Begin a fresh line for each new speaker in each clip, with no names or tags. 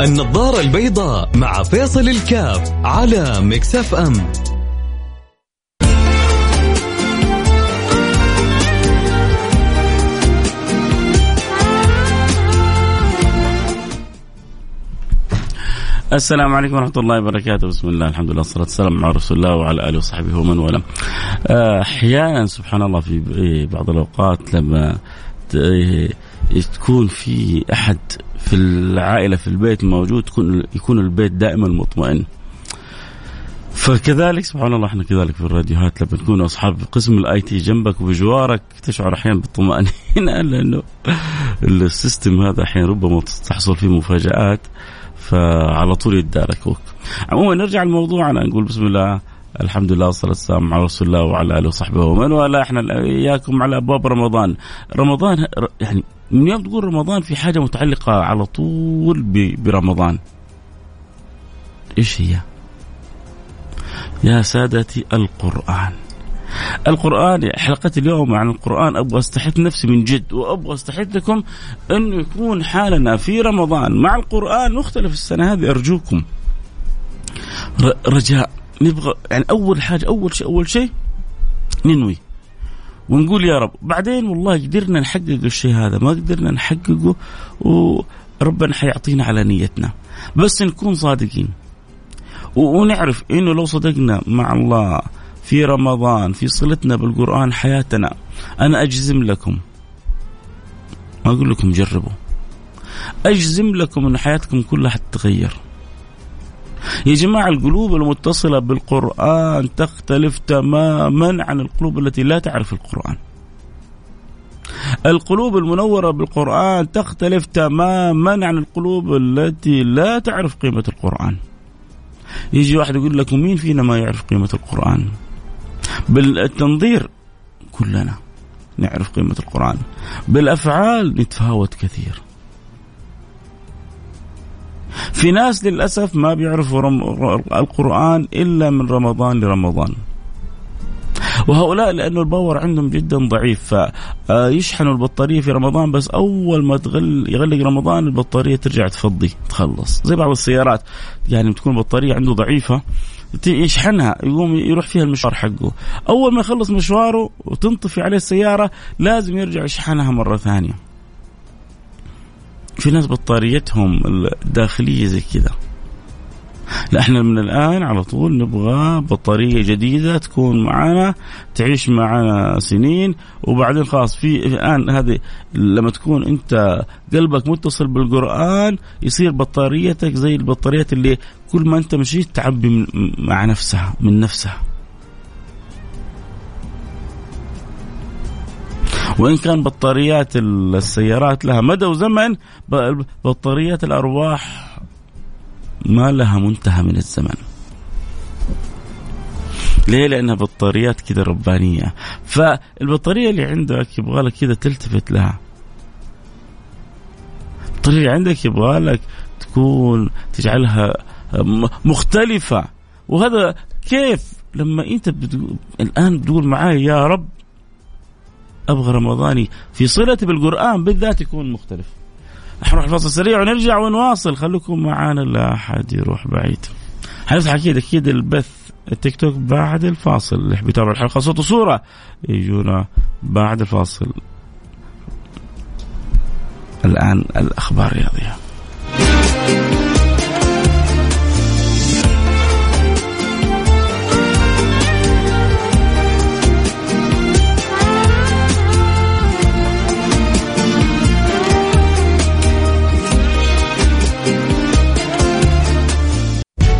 النظارة البيضاء مع فيصل الكاف على مكسف أم
السلام عليكم ورحمة الله وبركاته. بسم الله الحمد لله والصلاة والسلام على رسول الله وعلى آله وصحبه ومن والاه. أحيانا سبحان الله في بعض الأوقات لما تكون في أحد في العائلة في البيت موجود تكون يكون البيت دائما مطمئن فكذلك سبحان الله إحنا كذلك في الراديوهات لما نكون أصحاب قسم ال IT جنبك وبجوارك تشعر أحيانا بالطمأنينة لأنه ال system هذا أحيانا ربما تحصل فيه مفاجآت فعلى طول يتداركوك. عموما نرجع لموضوعنا نقول بسم الله الحمد لله والصلاة والسلام على رسول الله وعلى آله وصحبه ومن والاه. إحنا إياكم على أبواب رمضان. رمضان يعني من يوم تقول رمضان في حاجة متعلقة على طول برمضان. إيش هي؟ يا سادتي القرآن. القرآن حلقة اليوم عن القرآن أبغى أستحث نفسي من جد وأبغى أستحث لكم أنه يكون حالنا في رمضان مع القرآن مختلف السنة هذه أرجوكم. رجاء. نبغى يعني أول حاجة أول شيء أول شيء ننوي. ونقول يا رب بعدين والله قدرنا نحقق الشيء هذا ما قدرنا نحققه وربنا حيعطينا على نيتنا. بس نكون صادقين. ونعرف إنه لو صدقنا مع الله في رمضان في صلتنا بالقرآن حياتنا أنا أجزم لكم. ما أقول لكم جربوا. أجزم لكم أن حياتكم كلها حتتغير. يا جماعة القلوب المتصلة بالقرآن تختلف تماما عن القلوب التي لا تعرف القرآن. القلوب المنورة بالقرآن تختلف تماما عن القلوب التي لا تعرف قيمة القرآن. يجي واحد يقول لك مين فينا ما يعرف قيمة القرآن؟ بالتنظير كلنا نعرف قيمة القرآن. بالأفعال نتفاوت كثير. في ناس للأسف ما بيعرفوا القرآن إلا من رمضان لرمضان. وهؤلاء لأنه الباور عندهم جدا ضعيف فيشحنوا البطارية في رمضان بس أول ما تغل يغلق رمضان البطارية ترجع تفضي تخلص. زي بعض السيارات يعني بتكون البطارية عنده ضعيفة يشحنها يقوم يروح فيها المشوار حقه. أول ما يخلص مشواره وتنطفي عليه السيارة لازم يرجع يشحنها مرة ثانية. في ناس بطاريتهم الداخلية زي كذا. لا إحنا من الآن على طول نبغى بطارية جديدة تكون معنا تعيش معنا سنين وبعدين خلاص في الآن هذه لما تكون أنت قلبك متصل بالقرآن يصير بطاريتك زي البطاريات اللي كل ما أنت مشيت تعبي مع نفسها من نفسها. وإن كان بطاريات السيارات لها مدى وزمن بطاريات الأرواح ما لها منتهى من الزمن. ليه؟ لأنها بطاريات كذا ربانية. فالبطارية اللي عندك يبغى لك كذا تلتفت لها. البطارية اللي عندك يبغى لك تكون تجعلها مختلفة. وهذا كيف؟ لما أنت بتقول الآن بتقول معاي يا رب أبغى رمضاني في صلتي بالقرآن بالذات يكون مختلف. نروح الفاصل سريع ونرجع ونواصل. خليكم معانا لا أحد يروح بعيد. حنفتح أكيد أكيد البث التيك توك بعد الفاصل. اللي يحب يتابع الحلقة صوت وصورة يجونا بعد الفاصل. الآن الأخبار الرياضية.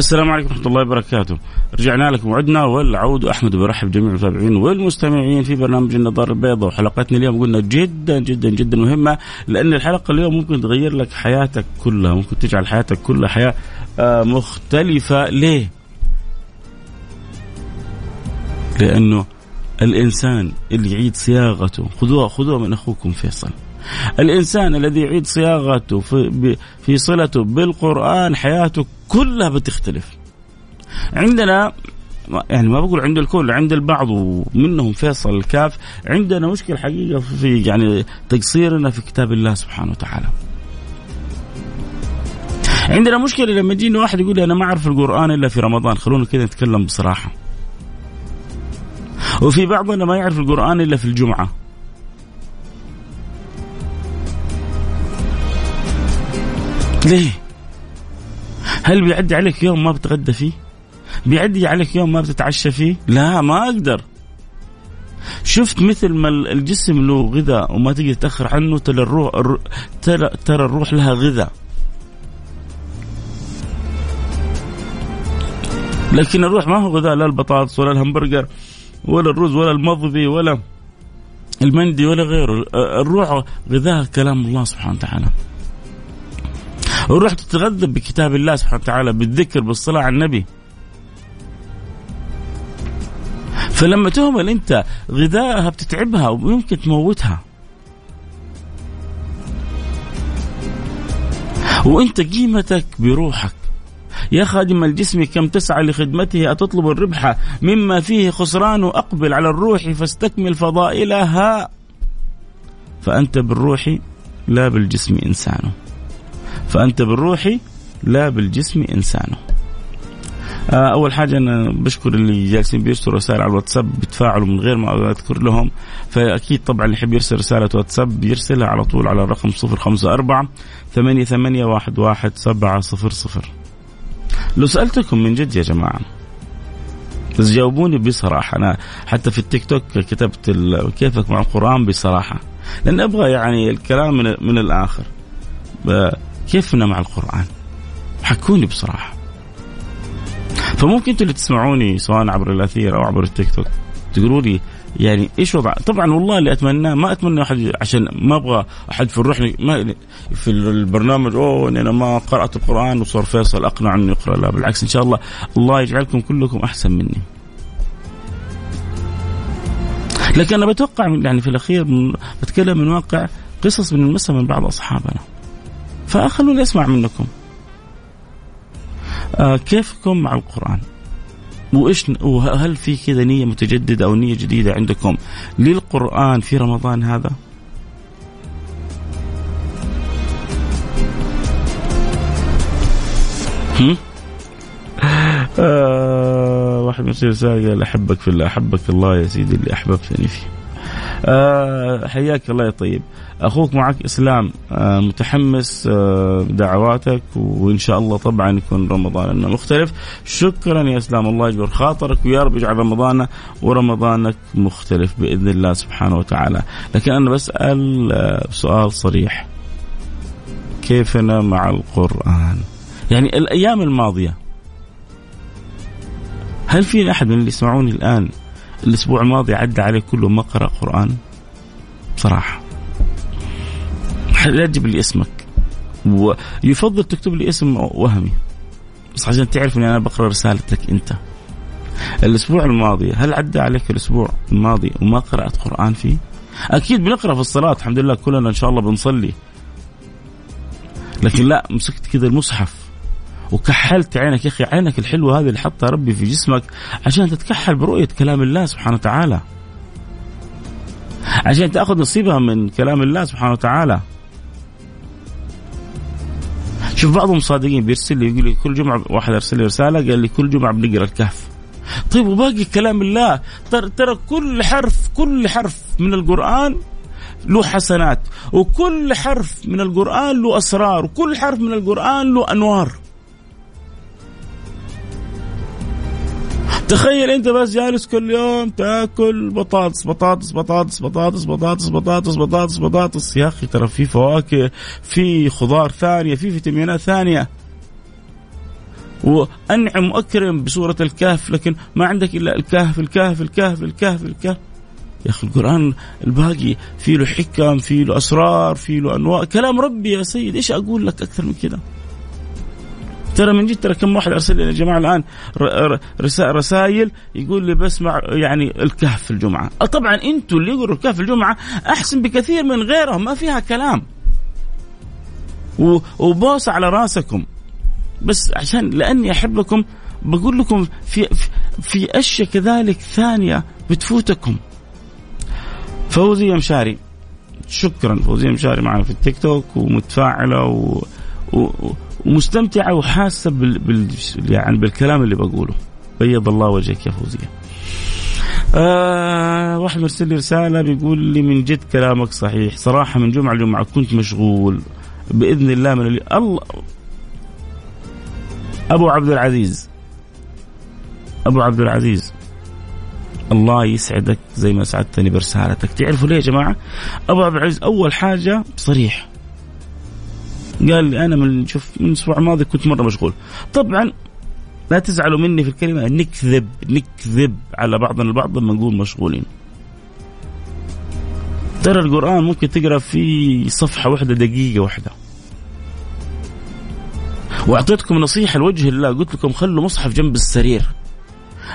السلام عليكم ورحمة الله وبركاته. رجعنا لكم. وعدنا والعود. أحمد برحب جميع المتابعين والمستمعين في برنامج النظارة البيضاء. وحلقتنا اليوم قلنا جدا جدا جدا مهمة لأن الحلقة اليوم ممكن تغير لك حياتك كلها ممكن تجعل حياتك كلها حياة آه، مختلفة. ليه؟ لأنه الإنسان اللي يعيد صياغته خذوها خذوها من أخوكم فيصل. الإنسان الذي يعيد صياغته في, في صلته بالقرآن حياته كلها بتختلف. عندنا يعني ما بقول عند الكل عند البعض ومنهم فيصل الكاف. عندنا مشكلة حقيقة في يعني تقصيرنا في كتاب الله سبحانه وتعالى. عندنا مشكلة لما يجينا واحد يقول لي أنا ما أعرف القرآن إلا في رمضان. خلونا كذا نتكلم بصراحة. وفي بعضنا ما يعرف القرآن إلا في الجمعة. ليه؟ هل بيعدي عليك يوم ما بتغدى فيه؟ بيعدي عليك يوم ما بتتعشى فيه؟ لا ما أقدر. شفت مثل ما الجسم له غذاء وما تقدر تأخر عنه ترى الروح ترى الروح لها غذاء. لكن الروح ما هو غذاء لا البطاطس ولا الهمبرجر ولا الرز ولا المضبي ولا المندي ولا غيره الروح غذاء كلام الله سبحانه وتعالى الروح تتغذى بكتاب الله سبحانه وتعالى بالذكر بالصلاة على النبي. فلما تهمل أنت غذائها بتتعبها ويمكن تموتها. وأنت قيمتك بروحك. يا خادم الجسم كم تسعى لخدمته؟ أتطلب الربح مما فيه خسران أقبل على الروح فاستكمل فضائلها. فأنت بالروح لا بالجسم إنسانه فأنت بالروح لا بالجسم إنسانه آه، أول حاجة أنا بشكر اللي جالسين بيرسلوا رسائل على الواتساب بيتفاعلوا من غير ما أذكر لهم. فأكيد طبعا اللي يحب يرسل رسالة واتساب يرسلها على طول على الرقم 054 ثمانية ثمانية واحد واحد سبعة صفر صفر. لو سألتكم من جد يا جماعة بس جاوبوني بصراحة. أنا حتى في التيك توك كتبت كيفك مع القرآن بصراحة لأن أبغى يعني الكلام من, من الآخر. كيفنا مع القرآن؟ حكوني بصراحة. فممكن أنتوا اللي تسمعوني سواء عبر الأثير أو عبر التيك توك تقولوا لي يعني إيش وضع طبعا والله اللي أتمناه ما أتمنى أحد عشان ما أبغى أحد في الروح ما في البرنامج أوه اني أنا ما قرأت القرآن وصار فيصل أقنع انه يقرا لا بالعكس إن شاء الله الله يجعلكم كلكم أحسن مني. لكن أنا بتوقع يعني في الأخير بتكلم من واقع قصص بنلمسها من بعض أصحابنا. فخلوني أسمع منكم آه كيفكم مع القرآن وإيش وهل في كذا نية متجددة أو نية جديدة عندكم للقرآن في رمضان هذا؟ هم؟ آه واحد من رسالة قال أحبك في الله أحبك الله يا سيدي اللي أحببتني فيه. آه حياك الله يا طيب. أخوك معك إسلام آه، متحمس آه، بدعواتك وإن شاء الله طبعا يكون رمضاننا مختلف. شكرا يا إسلام الله يجبر خاطرك ويا رب يجعل رمضاننا ورمضانك مختلف بإذن الله سبحانه وتعالى. لكن أنا بسأل سؤال صريح. كيفنا مع القرآن؟ يعني الأيام الماضية هل في أحد من اللي يسمعوني الآن الأسبوع الماضي عدى عليه كله ما قرأ قرآن بصراحة. لا تجيب لي اسمك. ويفضل تكتب لي اسم وهمي. بس عشان تعرف إني أنا بقرأ رسالتك أنت. الأسبوع الماضي هل عدى عليك الأسبوع الماضي وما قرأت قرآن فيه؟ أكيد بنقرأ في الصلاة الحمد لله كلنا إن شاء الله بنصلي. لكن لا مسكت كذا المصحف. وكحلت عينك يا أخي عينك الحلوة هذه اللي حطها ربي في جسمك عشان تتكحل برؤية كلام الله سبحانه وتعالى. عشان تأخذ نصيبها من كلام الله سبحانه وتعالى. شوف بعضهم صادقين بيرسل لي يقول لي كل جمعة واحد أرسل لي رسالة قال لي كل جمعة بنقرأ الكهف. طيب وباقي كلام الله؟ ترى ترى كل حرف كل حرف من القرآن له حسنات وكل حرف من القرآن له أسرار وكل حرف من القرآن له أنوار. تخيل انت بس جالس كل يوم تاكل بطاطس بطاطس بطاطس بطاطس بطاطس بطاطس بطاطس بطاطس. يا أخي ترى في فواكه في خضار ثانية في فيتامينات ثانية. وأنعم وأكرم بسوره الكهف لكن ما عندك إلا الكهف الكهف الكهف الكهف الكهف. يا أخي القرآن الباقي في له حكم في له أسرار في له أنواع. كلام ربي يا سيد إيش أقول لك أكثر من كذا ترى من جد ترى كم واحد أرسل لي يا جماعة الآن رسائل يقول لي بسمع يعني الكهف في الجمعة. طبعا أنتم اللي يقروا الكهف في الجمعة أحسن بكثير من غيرهم ما فيها كلام. وبوس على راسكم. بس عشان لأني احبكم بقول لكم في في أشياء كذلك ثانية بتفوتكم. فوزيه مشاري شكرا فوزيه مشاري معنا في التيك توك ومتفاعلة و... و... ومستمتعه وحاسة بال... بال... يعني بالكلام اللي بقوله. بيض الله وجهك يا فوزية. آه واحد مرسل لي رسالة بيقول لي من جد كلامك صحيح. صراحة من جمعة لجمعة كنت مشغول. بإذن الله من اللي الله. أبو عبد العزيز. أبو عبد العزيز. الله يسعدك زي ما سعدتني برسالتك. تعرفوا ليه يا جماعة؟ أبو عبد العزيز أول حاجة صريح. قال لي أنا من شوف من الأسبوع الماضي كنت مرة مشغول. طبعا لا تزعلوا مني في الكلمة نكذب نكذب على بعضنا البعض لما نقول مشغولين. ترى القرآن ممكن تقرأ فيه صفحة واحدة دقيقة واحدة. وأعطيتكم نصيحة لوجه الله قلت لكم خلوا مصحف جنب السرير.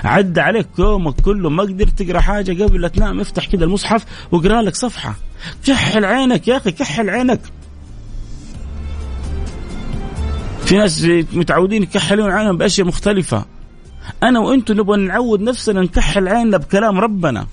عدى عليك يومك كله ما قدرت تقرأ حاجة قبل لا تنام افتح كذا المصحف واقرا لك صفحة. كحل عينك يا أخي كحل عينك. في ناس متعودين يكحلون عينهم بأشياء مختلفة. أنا وأنتم نبغى نعود نفسنا نكحل عيننا بكلام ربنا.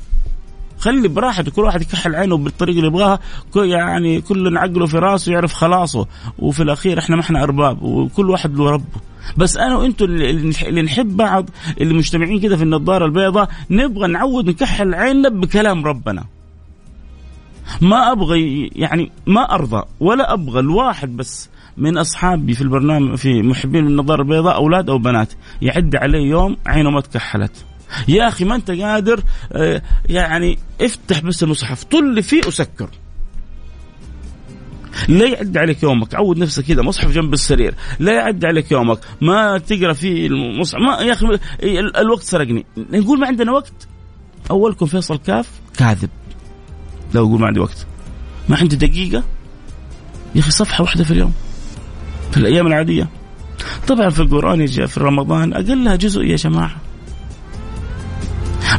خلي براحته كل واحد يكحل عينه بالطريقة اللي يبغاها. يعني كل عقله في راسه يعرف خلاصه. وفي الأخير إحنا ما إحنا أرباب وكل واحد له ربه. بس أنا وأنتم اللي نحب بعض اللي مجتمعين كده في النظارة البيضاء نبغى نعود نكحل عيننا بكلام ربنا. ما أبغى يعني ما أرضى ولا أبغى الواحد بس من أصحابي في البرنامج في محبين النظاره البيضاء أولاد أو بنات. يعد عليه يوم عينه ما تكحلت. يا أخي ما أنت قادر آه، يعني افتح بس المصحف طل فيه وسكر. لا يعد عليك يومك عود نفسك كذا مصحف جنب السرير. لا يعد عليك يومك ما تقرأ فيه المصحف. ما يا أخي الوقت سرقني. نقول ما عندنا وقت؟ أولكم فيصل كاف كاذب. لو أقول ما عندي وقت. ما عندي دقيقة؟ يا أخي صفحة واحدة في اليوم. في الأيام العادية طبعا في القرآن يجي في رمضان أقلها جزء يا جماعة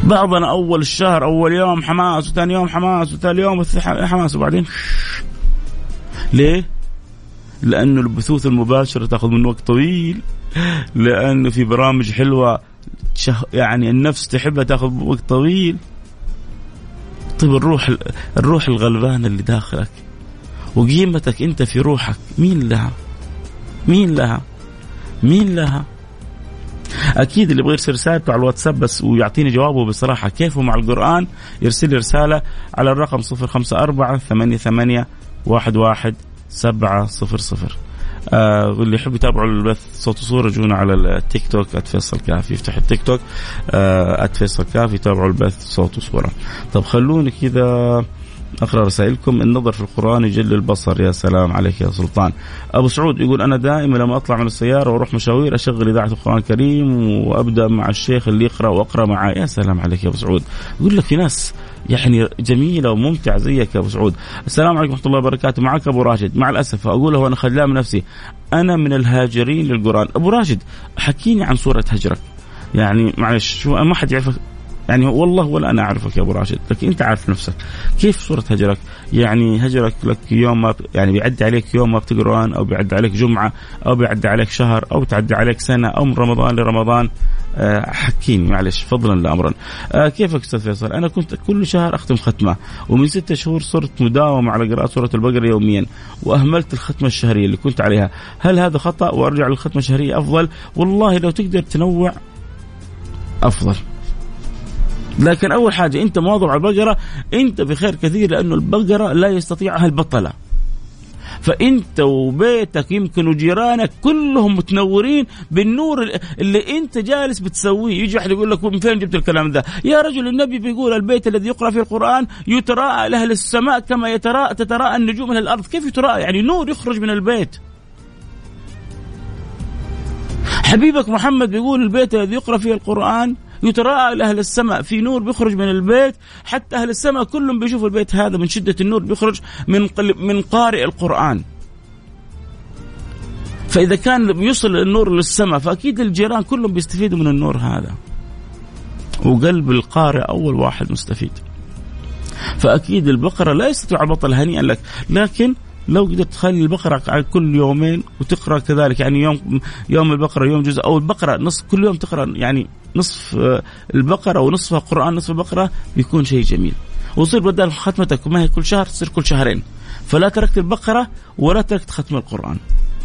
بعضنا أول الشهر أول يوم حماس وثاني يوم حماس وثالث يوم حماس وبعدين ليه؟ لأنه البثوث المباشره تأخذ من وقت طويل لأنه في برامج حلوة يعني النفس تحبها تأخذ وقت طويل طيب الروح الروح الغلبانة اللي داخلك وقيمتك أنت في روحك مين لها؟ مين لها؟ مين لها؟ أكيد اللي يبغى يرسل رسالته على الواتساب بس ويعطيني جوابه بصراحة. كيفه مع القرآن؟ يرسل لي رسالة على الرقم 054 88 11 700 آه واللي يحب يتابعوا البث صوت وصورة جونا على التيك توك @فيصل كافي يفتح التيك توك. آه @فيصل كافي يتابعوا البث صوت وصورة. طب خلوني كذا أقرأ رسائلكم. النظر في القرآن يجل البصر. يا سلام عليك يا سلطان. أبو سعود يقول أنا دائما لما أطلع من السيارة وأروح مشاوير أشغل إذاعة القرآن الكريم وأبدأ مع الشيخ اللي يقرأ وأقرأ معاه يا سلام عليك يا أبو سعود. يقول لك في ناس يعني جميلة وممتعة زيك يا أبو سعود. السلام عليكم ورحمة الله وبركاته. معك أبو راشد. مع الأسف أقوله وأنا خجلان من نفسي. أنا من الهاجرين للقرآن. أبو راشد حكيني عن سورة هجرك يعني معلش شو ما حد يعرف يعني والله ولا أنا أعرفك يا أبو راشد لكن أنت عارف نفسك. كيف صوره هجرك؟ يعني هجرك لك يوم ما يعني بيعدي عليك يوم ما بتقران أو بيعدي عليك جمعة أو بيعدي عليك شهر أو بتعدي عليك سنة أو من رمضان لرمضان. أه حكيني معلش فضلا لامرا. أه كيفك أستاذ فيصل؟ أنا كنت كل شهر أختم ختمة ومن ستة شهور صرت مداوم على قراءة سورة البقرة يوميا وأهملت الختمة الشهرية اللي كنت عليها. هل هذا خطأ؟ وأرجع للختمة الشهرية أفضل؟ والله لو تقدر تنوع أفضل. لكن أول حاجة أنت على البقرة أنت بخير كثير لأنه البقرة لا يستطيعها البطلة. فأنت وبيتك يمكن وجيرانك كلهم متنورين بالنور اللي أنت جالس بتسويه. يجي واحد يقول لك من فين جبت الكلام ده؟ يا رجل النبي بيقول البيت الذي يقرأ فيه القرآن يتراءى لأهل السماء كما يتراءى تتراءى النجوم من الأرض. كيف يتراءى يعني نور يخرج من البيت. حبيبك محمد بيقول البيت الذي يقرأ فيه القرآن يتراءى لأهل السماء في نور بيخرج من البيت حتى أهل السماء كلهم بيشوفوا البيت هذا من شدة النور بيخرج من من قارئ القرآن. فإذا كان بيوصل النور للسماء فأكيد الجيران كلهم بيستفيدوا من النور هذا. وقلب القارئ أول واحد مستفيد. فأكيد البقرة لا يستطيع البطل هنيئا لك لكن لو قدرت تخلي البقرة على كل يومين وتقرأ كذلك يعني يوم يوم البقرة يوم جزء أو البقرة نص كل يوم تقرأ يعني نصف آه، البقرة ونصفها قرآن نصف البقرة بيكون شيء جميل. ويصير بدل ختمتك ما هي كل شهر تصير كل شهرين. فلا تركت البقرة ولا تركت ختم القرآن.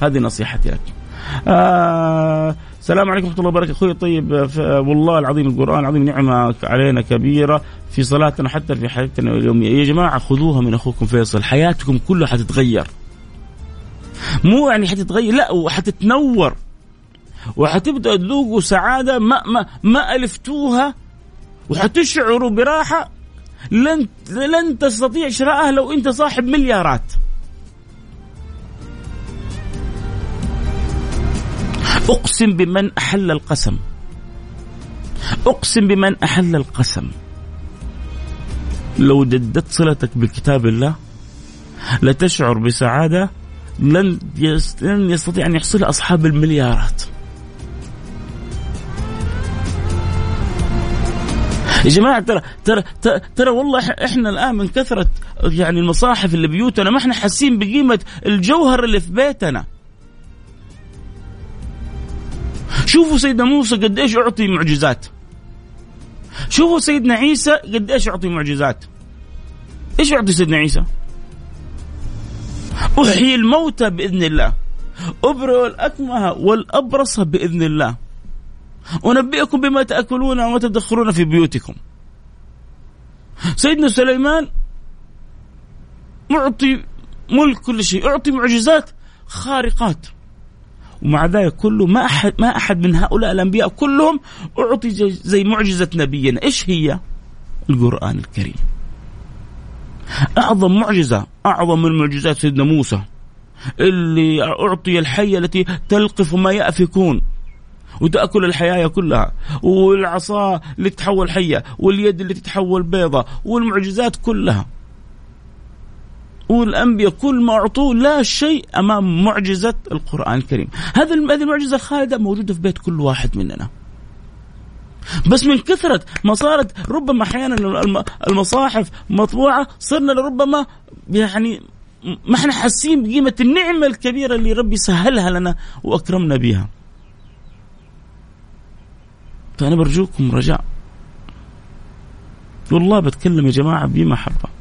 هذه نصيحتي لك. آه السلام عليكم ورحمة الله وبركاته. أخوي طيب والله العظيم القرآن العظيم نعمة علينا كبيرة في صلاتنا حتى في حياتنا اليومية. يا جماعة خذوها من أخوكم فيصل. حياتكم كلها حتتغير. مو يعني حتتغير لا وحتتنور. وحتبدأ تذوقوا سعادة ما ما ما ألفتوها وحتشعروا براحة. لن لن تستطيع شراءها لو أنت صاحب مليارات. أقسم بمن أحل القسم. أقسم بمن أحل القسم. لو جددت صلتك بكتاب الله لتشعر بسعادة لن يستطيع أن يحصلها أصحاب المليارات. يا جماعة ترى ترى ترى, والله إحنا الآن من كثرة يعني المصاحف اللي بيوتنا ما إحنا حاسين بقيمة الجوهر اللي في بيتنا. شوفوا سيدنا موسى قد إيش اعطي معجزات. شوفوا سيدنا عيسى قد إيش اعطي معجزات. إيش يعطي سيدنا عيسى؟ أحيي الموتى بإذن الله. أبرئ الأكمه والأبرص بإذن الله. أنبئكم بما تأكلون وما تدخرون في بيوتكم. سيدنا سليمان معطي ملك كل شيء اعطي معجزات خارقات. ومع ذلك كله ما احد ما أحد من هؤلاء الأنبياء كلهم أعطي زي معجزة نبينا، إيش هي؟ القرآن الكريم. أعظم معجزة أعظم من معجزات سيدنا موسى اللي أعطي الحيه التي تلقف ما يأفكون وتأكل الحياة كلها والعصا اللي تتحول حية واليد اللي تتحول بيضة والمعجزات كلها والانبياء كل ما أعطوه لا شيء أمام معجزة القرآن الكريم. هذه هذه المعجزة الخالدة موجودة في بيت كل واحد مننا. بس من كثرة ما صارت ربما أحيانا المصاحف مطبوعة صرنا لربما يعني ما إحنا حاسين بقيمة النعمة الكبيرة اللي ربي سهلها لنا وأكرمنا بها فأنا برجوكم رجاء. والله بتكلم يا جماعة بمحبة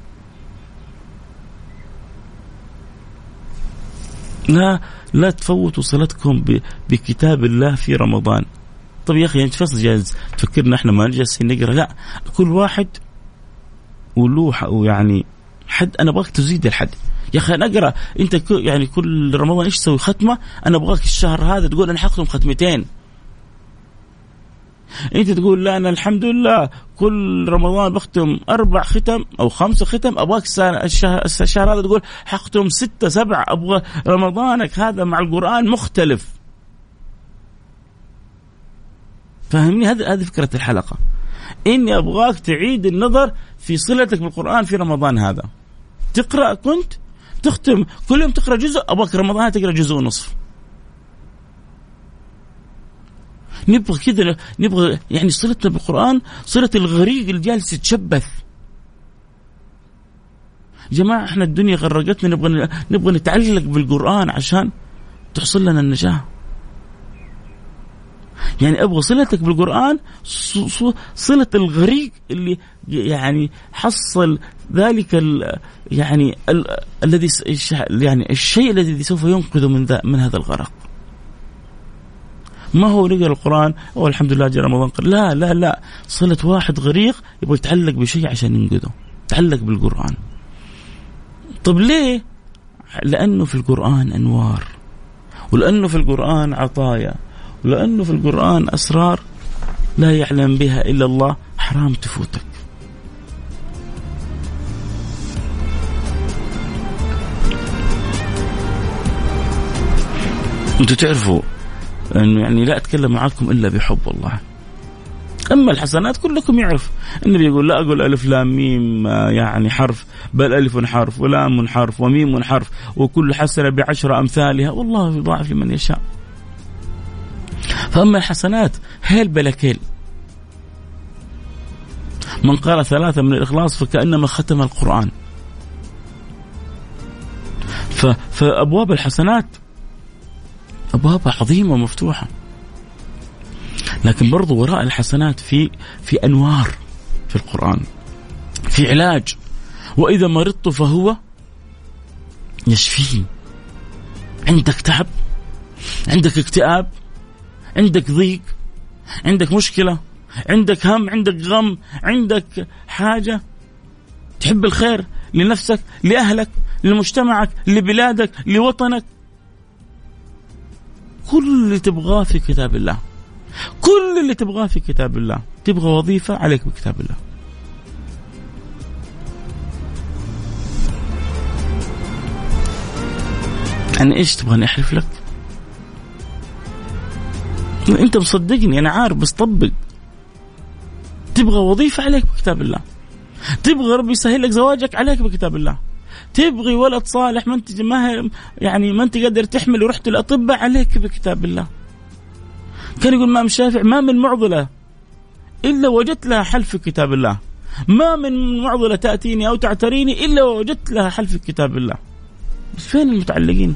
لا لا تفوتوا صلتكم بكتاب الله في رمضان. طب يا أخي انت فصل جالس تفكرنا إحنا ما جالسين نقرأ؟ لا كل واحد وله يعني حد أنا أبغاك تزيد الحد. يا أخي أنا أقرأ. أنت يعني كل رمضان إيش تسوي؟ ختمة؟ أنا أبغاك الشهر هذا تقول أنا حختم ختمتين. انت تقول لا أنا الحمد لله كل رمضان بختم أربع ختم أو خمسه ختم ابغاك الشهر, هذا تقول حختم ستة سبعة أبغى رمضانك هذا مع القرآن مختلف. فاهمني هذه هذه فكرة الحلقة. إني أبغاك تعيد النظر في صلتك بالقرآن في رمضان هذا. تقرأ كنت تختم كل يوم تقرأ جزء أبغاك رمضان تقرأ جزء ونصف. نبغى كذا نبغى يعني صلتنا بالقرآن صلة الغريق اللي جالس يتشبث. جماعة إحنا الدنيا غرقتنا نبغى نبغى نتعلق بالقرآن عشان تحصل لنا النجاة. يعني أبغى صلتك بالقرآن صلة الغريق اللي يعني حصل ذلك ال يعني ال الذي يعني الشيء الذي سوف ينقذه من من هذا الغرق. ما هو نقرا القرآن؟ أو الحمد لله جاء رمضان لا لا لا. صله واحد غريق يبغى يتعلق بشيء عشان ينقذه. تعلق بالقرآن. طب ليه؟ لأنه في القرآن أنوار. ولأنه في القرآن عطايا. ولأنه في القرآن أسرار لا يعلم بها إلا الله. حرام تفوتك. أنتوا تعرفوا انه يعني لا أتكلم معكم إلا بحب الله أما الحسنات كلكم يعرف. النبي يقول لا أقول ألف لام ميم يعني حرف بل ألف حرف ولام حرف وميم حرف وكل حسنة بعشر أمثالها والله يضاعف لمن يشاء. فأما الحسنات هيل بلكيل من قال ثلاثة من الإخلاص فكأنما ختم القرآن. فأبواب الحسنات أبوابها عظيمة ومفتوحة. لكن برضو وراء الحسنات في في أنوار في القرآن في علاج. وإذا مرضت فهو يشفين عندك تعب عندك اكتئاب عندك ضيق عندك مشكلة عندك هم عندك غم عندك حاجة. تحب الخير لنفسك لأهلك لمجتمعك لبلادك لوطنك. كل اللي تبغاه في كتاب الله. كل اللي تبغاه في كتاب الله. تبغى وظيفة عليك بكتاب الله. أنا إيش تبغاني أحلف لك؟ أنت مصدقني أنا عارف بس طبق. تبغى وظيفة عليك بكتاب الله. تبغى ربي يسهل لك زواجك عليك بكتاب الله. تبغي ولد صالح ما انت ما يعني ما انت قادر تحمل ورحت الأطباء عليك بكتاب الله. كان يقول الامام الشافعي ما من معضلة إلا وجدت لها حل في كتاب الله. ما من معضلة تأتيني أو تعتريني إلا وجدت لها حل في كتاب الله. بس فين المتعلقين؟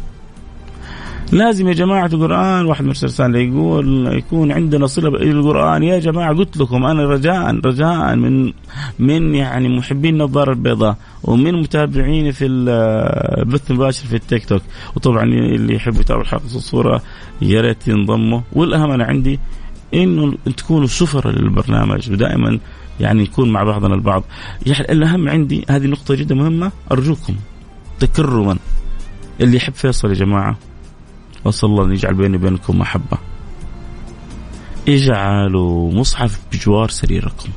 لازم يا جماعة القرآن واحد مرسل رسالة يقول يكون عندنا صلة بالقرآن يا جماعة قلت لكم أنا رجاء رجاء من من يعني محبين النظارة البيضاء ومن متابعيني في البث المباشر في التيك توك. وطبعا اللي يحب يتابع الحلقة الصورة يا ريت ينضموا. والأهم أنا عندي إنه تكونوا سفرة للبرنامج ودائما يعني نكون مع بعضنا البعض. يعني الأهم عندي هذه نقطة جدا مهمة أرجوكم تكرما. اللي يحب فيصل يا جماعة وصلى الله أن يجعل بيني وبينكم محبة. اجعلوا مصحف بجوار سريركم.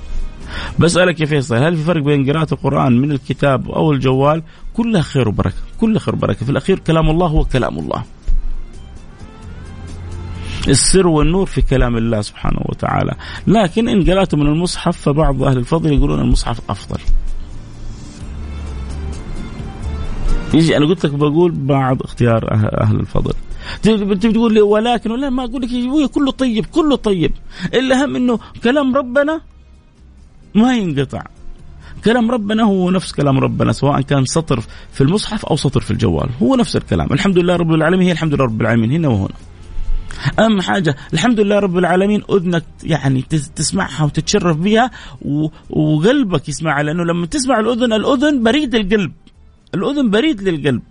بسألك يا فيصل هل في فرق بين قراءة القرآن من الكتاب أو الجوال؟ كلها خير وبركة كلها خير وبركة. في الأخير كلام الله هو كلام الله. السر والنور في كلام الله سبحانه وتعالى. لكن إن قرأت من المصحف فبعض أهل الفضل يقولون المصحف أفضل. يجي أنا قلت لك بقول بعض اختيار أهل الفضل. تقول لي ولكن ولا ما أقول لك يا كله طيب كله طيب. الا هم إنه كلام ربنا ما ينقطع. كلام ربنا هو نفس كلام ربنا سواء كان سطر في المصحف أو سطر في الجوال هو نفس الكلام. الحمد لله رب العالمين هي الحمد لله رب العالمين هنا وهنا. أهم حاجة الحمد لله رب العالمين أذنك يعني تسمعها وتتشرف بها وقلبك يسمعها لأنه لما تسمع الأذن الأذن بريد القلب. الأذن بريد للقلب.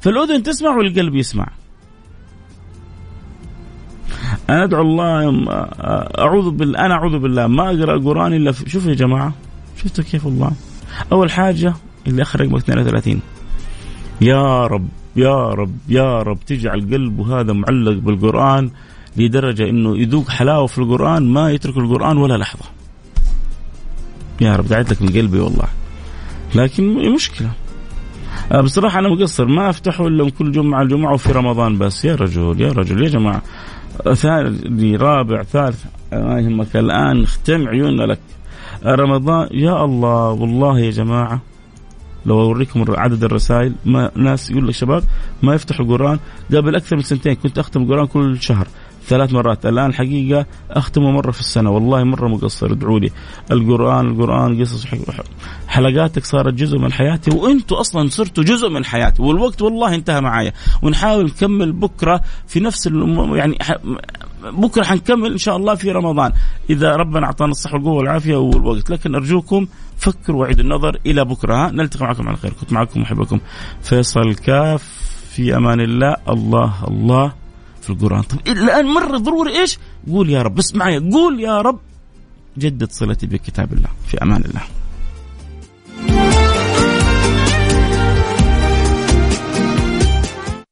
فالأذن تسمع والقلب يسمع. أنا أدعو الله أعوذ بالله أنا أعوذ بالله. ما أقرأ القرآن إلا في شوفوا يا جماعة. شفتوا كيف الله؟ أول حاجة اللي اخر رقمك 32 يا رب يا رب يا رب تجعل قلبه هذا معلق بالقرآن لدرجة إنه يذوق حلاوة في القرآن ما يترك القرآن ولا لحظة. يا رب دعيت لك من قلبي والله. لكن مشكلة. آه، بصراحة أنا مقصر. ما أفتحه إلا كل جمعة الجمعة وفي رمضان بس. يا رجل يا رجل يا جماعة. ثاني رابع ثالث. ما يهمك الآن اختم عيوننا لك. رمضان يا الله والله يا جماعة لو أوريكم عدد الرسائل ما ناس يقول لك شباب ما يفتحوا القران قبل أكثر من سنتين كنت أختم القران كل شهر. ثلاث مرات. الآن الحقيقة أختمه مرة في السنة. والله مرة مقصر. ادعوا لي. القرآن القرآن قصص حلقاتك صارت جزء من حياتي وأنتم أصلا صرتوا جزء من حياتي والوقت والله انتهى معايا. ونحاول نكمل بكرة في نفس يعني بكرة حنكمل إن شاء الله في رمضان. إذا ربنا أعطانا الصحة والقوة والعافية والوقت. لكن أرجوكم فكروا وعيدوا النظر إلى بكرة. نلتقي معكم على خير. كنت معكم محبكم فيصل كاف في أمان الله. الله الله. في القران طب الآن مره ضروري إيش؟ قول يا رب بس معي قول يا رب جدد صلتي بكتاب الله. في أمان الله.